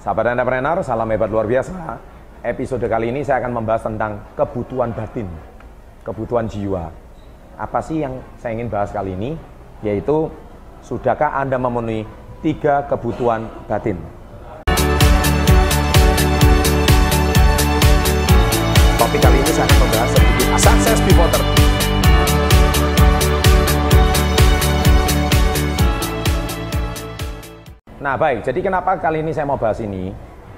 Sahabat entrepreneur, salam hebat luar biasa. Episode kali ini saya akan membahas tentang kebutuhan batin, kebutuhan jiwa. Apa sih yang saya ingin bahas kali ini? Yaitu, sudahkah Anda memenuhi tiga kebutuhan batin? Topik kali ini saya akan membahas sedikit sukses pivoter. Nah baik, jadi kenapa kali ini saya mau bahas ini?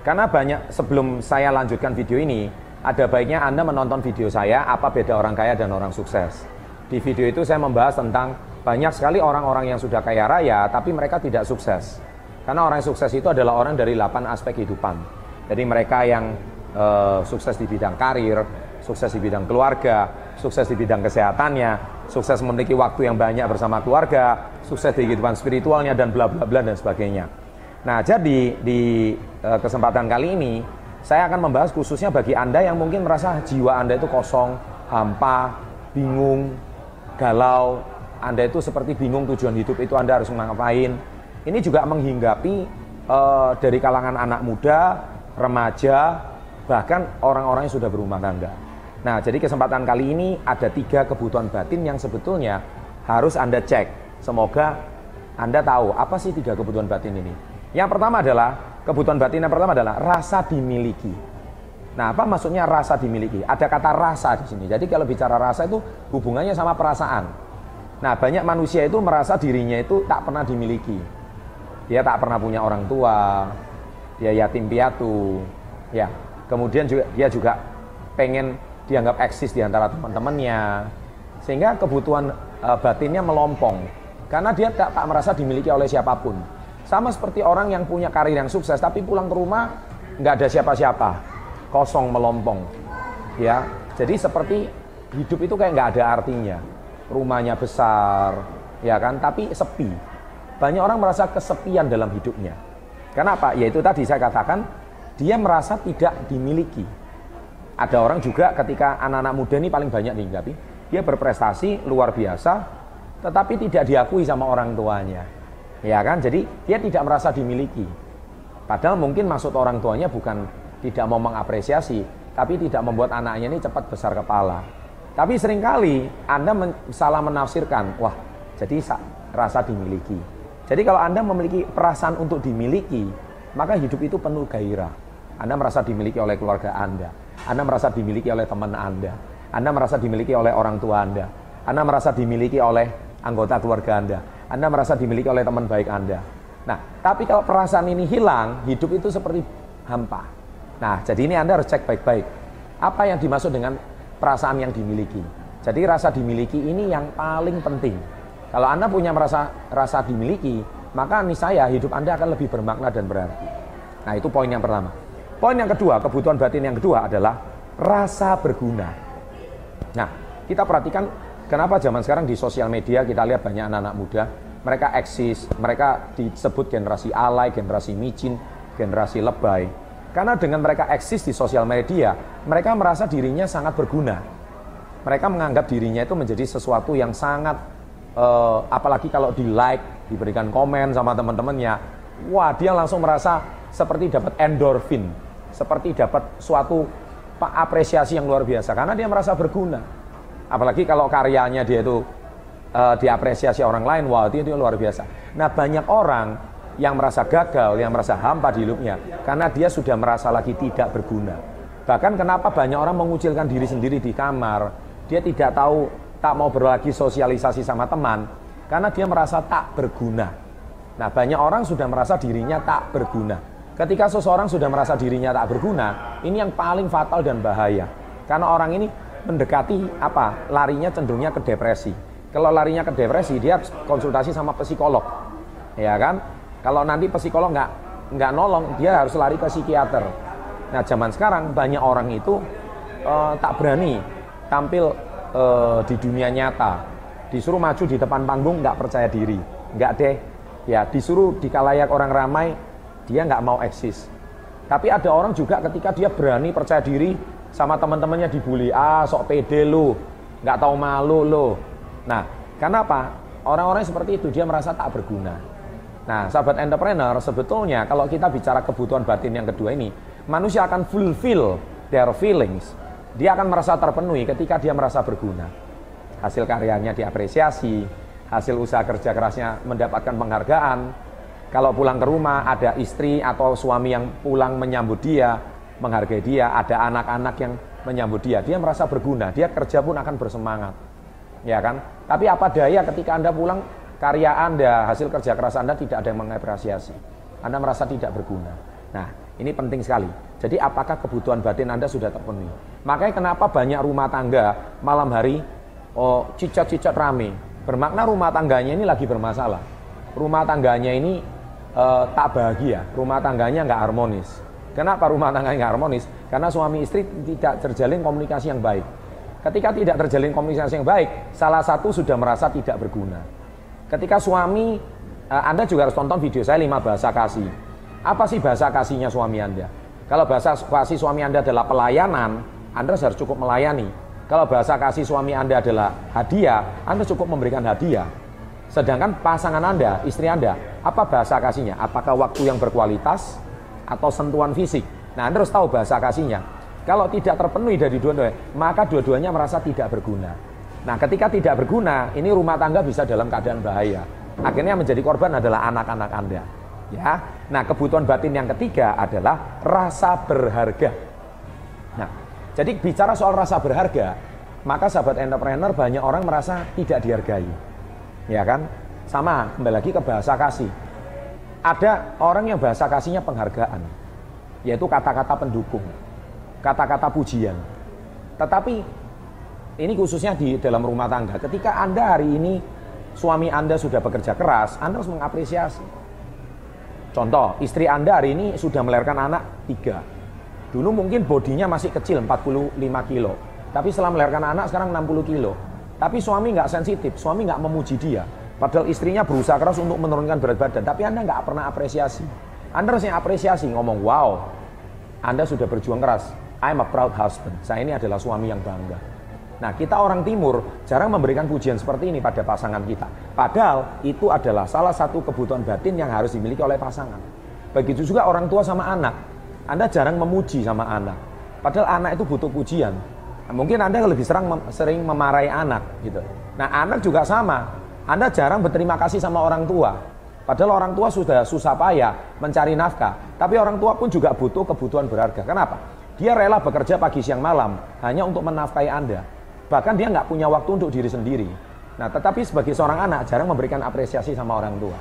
Karena banyak sebelum saya lanjutkan video ini, ada baiknya Anda menonton video saya apa beda orang kaya dan orang sukses. Di video itu saya membahas tentang banyak sekali orang-orang yang sudah kaya raya tapi mereka tidak sukses. Karena orang sukses itu adalah orang dari 8 aspek kehidupan. Jadi mereka yang uh, sukses di bidang karir, sukses di bidang keluarga, sukses di bidang kesehatannya, sukses memiliki waktu yang banyak bersama keluarga, sukses di kehidupan spiritualnya dan bla bla bla dan sebagainya. Nah, jadi di uh, kesempatan kali ini saya akan membahas khususnya bagi Anda yang mungkin merasa jiwa Anda itu kosong, hampa, bingung, galau, Anda itu seperti bingung tujuan hidup itu Anda harus ngapain. Ini juga menghinggapi uh, dari kalangan anak muda, remaja, bahkan orang-orang yang sudah berumah tangga. Nah, jadi kesempatan kali ini ada tiga kebutuhan batin yang sebetulnya harus Anda cek. Semoga Anda tahu apa sih tiga kebutuhan batin ini. Yang pertama adalah, kebutuhan batin yang pertama adalah rasa dimiliki. Nah, apa maksudnya rasa dimiliki? Ada kata rasa di sini. Jadi kalau bicara rasa itu hubungannya sama perasaan. Nah, banyak manusia itu merasa dirinya itu tak pernah dimiliki. Dia tak pernah punya orang tua, dia yatim piatu, ya. Kemudian juga dia juga pengen dianggap eksis di antara teman-temannya. Sehingga kebutuhan uh, batinnya melompong. Karena dia tak, tak merasa dimiliki oleh siapa pun. Sama seperti orang yang punya karir yang sukses tapi pulang ke rumah nggak ada siapa-siapa. Kosong melompong. Ya jadi seperti hidup itu kayak nggak ada artinya. Rumahnya besar ya kan? Tapi sepi. Banyak orang merasa kesepian dalam hidupnya. Kenapa? Yaitu tadi saya katakan dia merasa tidak dimiliki ada orang juga ketika anak-anak muda ini paling banyak tapi dia berprestasi luar biasa, tetapi tidak diakui sama orang tuanya. Ya kan? Jadi dia tidak merasa dimiliki. Padahal mungkin maksud orang tuanya bukan tidak mau mengapresiasi, tapi tidak membuat anaknya ini cepat besar kepala. Tapi sering kali Anda men salah menafsirkan, wah jadi rasa dimiliki. Jadi kalau Anda memiliki perasaan untuk dimiliki, maka hidup itu penuh gairah. Anda merasa dimiliki oleh keluarga Anda. Anda merasa dimiliki oleh teman Anda. Anda merasa dimiliki oleh orang tua Anda. Anda merasa dimiliki oleh anggota keluarga Anda. Anda merasa dimiliki oleh teman baik Anda. Nah, tapi kalau perasaan ini hilang, hidup itu seperti hampa. Nah, jadi ini Anda harus cek baik-baik. Apa yang dimaksud dengan perasaan yang dimiliki? Jadi rasa dimiliki ini yang paling penting. Kalau Anda punya merasa rasa dimiliki, maka saya hidup Anda akan lebih bermakna dan berarti. Nah, itu poin yang pertama. Poin yang kedua, kebutuhan batin yang kedua adalah rasa berguna. Nah, kita perhatikan kenapa zaman sekarang di sosial media kita lihat banyak anak-anak muda, mereka eksis, mereka disebut generasi alay, generasi micin, generasi lebay. Karena dengan mereka eksis di sosial media, mereka merasa dirinya sangat berguna. Mereka menganggap dirinya itu menjadi sesuatu yang sangat, uh, apalagi kalau di like, diberikan komen sama teman-temannya, wah dia langsung merasa seperti dapat endorfin, seperti dapat suatu apresiasi yang luar biasa karena dia merasa berguna. Apalagi kalau karyanya dia itu uh, diapresiasi orang lain, wah itu, itu luar biasa. Nah banyak orang yang merasa gagal, yang merasa hampa di hidupnya karena dia sudah merasa lagi tidak berguna. Bahkan kenapa banyak orang mengucilkan diri sendiri di kamar, dia tidak tahu, tak mau berlagi sosialisasi sama teman karena dia merasa tak berguna. Nah banyak orang sudah merasa dirinya tak berguna. Ketika seseorang sudah merasa dirinya tak berguna, ini yang paling fatal dan bahaya. Karena orang ini mendekati apa? Larinya cenderungnya ke depresi. Kalau larinya ke depresi, dia konsultasi sama psikolog, ya kan? Kalau nanti psikolog nggak nggak nolong, dia harus lari ke psikiater. Nah, zaman sekarang banyak orang itu uh, tak berani tampil uh, di dunia nyata, disuruh maju di depan panggung nggak percaya diri, nggak deh, ya disuruh di kalayak orang ramai dia nggak mau eksis. Tapi ada orang juga ketika dia berani percaya diri sama teman-temannya dibully, ah sok pede lu, nggak tahu malu lu. Nah, karena apa? Orang-orang seperti itu dia merasa tak berguna. Nah, sahabat entrepreneur, sebetulnya kalau kita bicara kebutuhan batin yang kedua ini, manusia akan fulfill their feelings. Dia akan merasa terpenuhi ketika dia merasa berguna. Hasil karyanya diapresiasi, hasil usaha kerja kerasnya mendapatkan penghargaan. Kalau pulang ke rumah ada istri atau suami yang pulang menyambut dia, menghargai dia, ada anak-anak yang menyambut dia, dia merasa berguna, dia kerja pun akan bersemangat. Ya kan? Tapi apa daya ketika Anda pulang karya Anda, hasil kerja keras Anda tidak ada yang mengapresiasi. Anda merasa tidak berguna. Nah, ini penting sekali. Jadi apakah kebutuhan batin Anda sudah terpenuhi? Makanya kenapa banyak rumah tangga malam hari oh cicat-cicat rame. Bermakna rumah tangganya ini lagi bermasalah. Rumah tangganya ini uh, tak bahagia, rumah tangganya nggak harmonis. Kenapa rumah tangganya nggak harmonis? Karena suami istri tidak terjalin komunikasi yang baik. Ketika tidak terjalin komunikasi yang baik, salah satu sudah merasa tidak berguna. Ketika suami, uh, Anda juga harus tonton video saya lima bahasa kasih. Apa sih bahasa kasihnya suami Anda? Kalau bahasa kasih suami Anda adalah pelayanan, Anda harus cukup melayani. Kalau bahasa kasih suami Anda adalah hadiah, Anda cukup memberikan hadiah. Sedangkan pasangan Anda, istri Anda, apa bahasa kasihnya? Apakah waktu yang berkualitas atau sentuhan fisik? Nah, Anda harus tahu bahasa kasihnya. Kalau tidak terpenuhi dari dua-duanya, maka dua-duanya merasa tidak berguna. Nah, ketika tidak berguna, ini rumah tangga bisa dalam keadaan bahaya. Akhirnya menjadi korban adalah anak-anak Anda. Ya. Nah, kebutuhan batin yang ketiga adalah rasa berharga. Nah, jadi bicara soal rasa berharga, maka sahabat entrepreneur banyak orang merasa tidak dihargai. Ya kan? Sama, kembali lagi ke bahasa kasih. Ada orang yang bahasa kasihnya penghargaan, yaitu kata-kata pendukung, kata-kata pujian. Tetapi ini khususnya di dalam rumah tangga. Ketika Anda hari ini suami Anda sudah bekerja keras, Anda harus mengapresiasi. Contoh, istri Anda hari ini sudah melahirkan anak tiga. Dulu mungkin bodinya masih kecil, 45 kilo. Tapi setelah melahirkan anak sekarang 60 kilo. Tapi suami nggak sensitif, suami nggak memuji dia. Padahal istrinya berusaha keras untuk menurunkan berat badan, tapi Anda nggak pernah apresiasi. Anda harusnya apresiasi, ngomong, wow, Anda sudah berjuang keras. I'm a proud husband. Saya ini adalah suami yang bangga. Nah, kita orang timur jarang memberikan pujian seperti ini pada pasangan kita. Padahal itu adalah salah satu kebutuhan batin yang harus dimiliki oleh pasangan. Begitu juga orang tua sama anak. Anda jarang memuji sama anak. Padahal anak itu butuh pujian. Mungkin Anda lebih sering, sering memarahi anak gitu. Nah, anak juga sama. Anda jarang berterima kasih sama orang tua. Padahal orang tua sudah susah payah mencari nafkah. Tapi orang tua pun juga butuh kebutuhan berharga. Kenapa? Dia rela bekerja pagi siang malam hanya untuk menafkahi Anda. Bahkan dia nggak punya waktu untuk diri sendiri. Nah, tetapi sebagai seorang anak jarang memberikan apresiasi sama orang tua.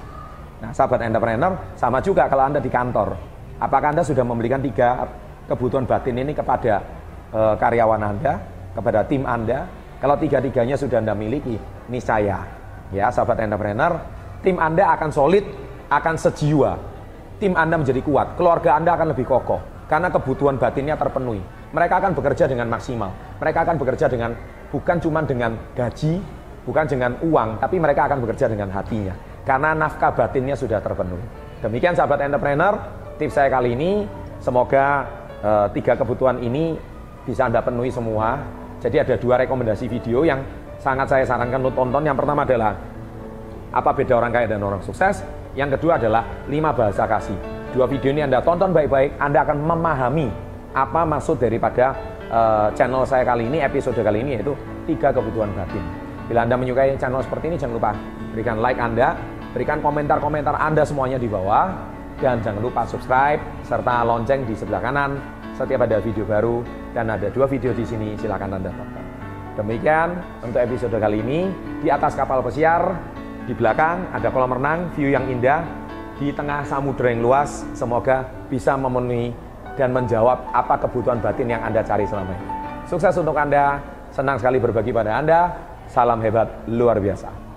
Nah, sahabat entrepreneur, sama juga kalau Anda di kantor. Apakah Anda sudah memberikan tiga kebutuhan batin ini kepada e, karyawan Anda, kepada tim Anda? Kalau tiga-tiganya sudah Anda miliki, ini saya. Ya, sahabat entrepreneur, tim Anda akan solid, akan sejiwa. Tim Anda menjadi kuat, keluarga Anda akan lebih kokoh karena kebutuhan batinnya terpenuhi. Mereka akan bekerja dengan maksimal. Mereka akan bekerja dengan bukan cuma dengan gaji, bukan dengan uang, tapi mereka akan bekerja dengan hatinya. Karena nafkah batinnya sudah terpenuhi. Demikian sahabat entrepreneur, tips saya kali ini. Semoga uh, tiga kebutuhan ini bisa Anda penuhi semua. Jadi ada dua rekomendasi video yang sangat saya sarankan untuk tonton. Yang pertama adalah apa beda orang kaya dan orang sukses. Yang kedua adalah lima bahasa kasih. Dua video ini Anda tonton baik-baik, Anda akan memahami apa maksud daripada uh, channel saya kali ini, episode kali ini yaitu tiga kebutuhan batin. Bila Anda menyukai channel seperti ini, jangan lupa berikan like Anda, berikan komentar-komentar Anda semuanya di bawah, dan jangan lupa subscribe serta lonceng di sebelah kanan setiap ada video baru dan ada dua video di sini silakan Anda tonton. Demikian untuk episode kali ini di atas kapal pesiar di belakang ada kolam renang view yang indah di tengah samudera yang luas semoga bisa memenuhi dan menjawab apa kebutuhan batin yang Anda cari selama ini. Sukses untuk Anda, senang sekali berbagi pada Anda. Salam hebat luar biasa.